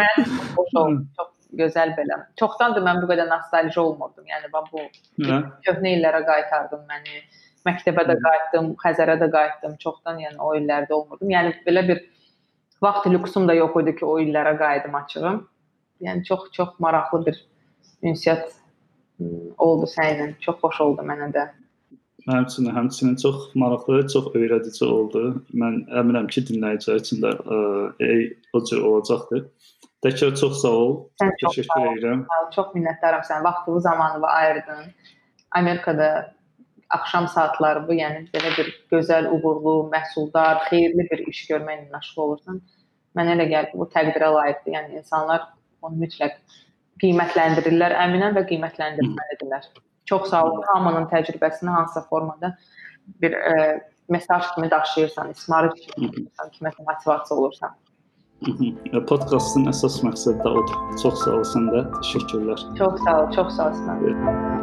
mən xoş oldum. Çox gözəl belə. Çoxdandır mən bu qədər nostalji olmurdum. Yəni bax bu Hə? köhnə illərə qaytardım məni. Məktəbə də qayıtdım, Xəzərə də qayıtdım. Çoxdan yəni o illərdə olmurdum. Yəni belə bir vaxt lüksum da yox idi ki, o illərə qayıdım açığım. Yəni çox çox maraqlı bir ünsiyyət oldu səninlə. Çox xoş oldu mənə də. Üçün həmçinin çox maraqlı, çox öyrədici oldu. Mən əminəm ki, dinləyicilər üçün də ə, o cür olacaqdır. Təkrar çox sağ ol. Sən Təşəkkür edirəm. Çox minnətdaram sən vaxtını, zamanını ayırdın. Amerikada axşam saatları bu, yəni belə bir gözəl, uğurlu, məhsuldar, xeyirli bir iş görməklə məşğul olursan. Mənə elə gəlir bu təqdirə layiqdir. Yəni insanlar onu mütləq qiymətləndirirlər, əminəm və qiymətləndirməlidirlər. Çox sağ ol. Hamının təcrübəsini hansısa formada bir e, mesaj kimi daşıyırsan, ismarı kimi, kiməsə motivasiya olursan. Podkastın əsas məqsədi də odur. Çox sağ ol sən də. Təşəkkürlər. Çox sağ ol, çox sağ ol sən.